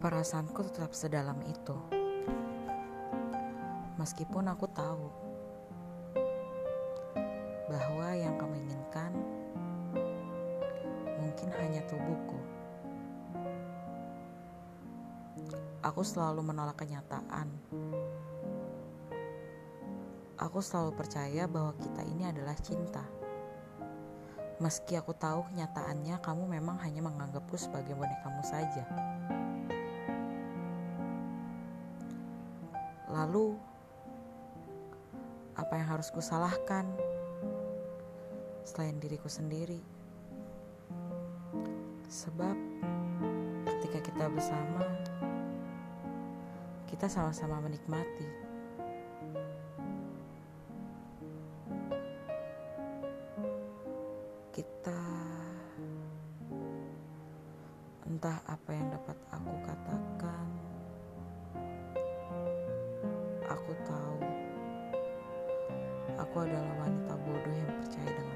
Perasaanku tetap sedalam itu. Meskipun aku tahu bahwa yang kamu inginkan mungkin hanya tubuhku. Aku selalu menolak kenyataan. Aku selalu percaya bahwa kita ini adalah cinta. Meski aku tahu kenyataannya kamu memang hanya menganggapku sebagai bonekamu saja. Lalu, apa yang harus kusalahkan selain diriku sendiri? Sebab ketika kita bersama, kita sama-sama menikmati. Kita entah apa yang dapat aku katakan. Aku tahu aku adalah wanita bodoh yang percaya dengan.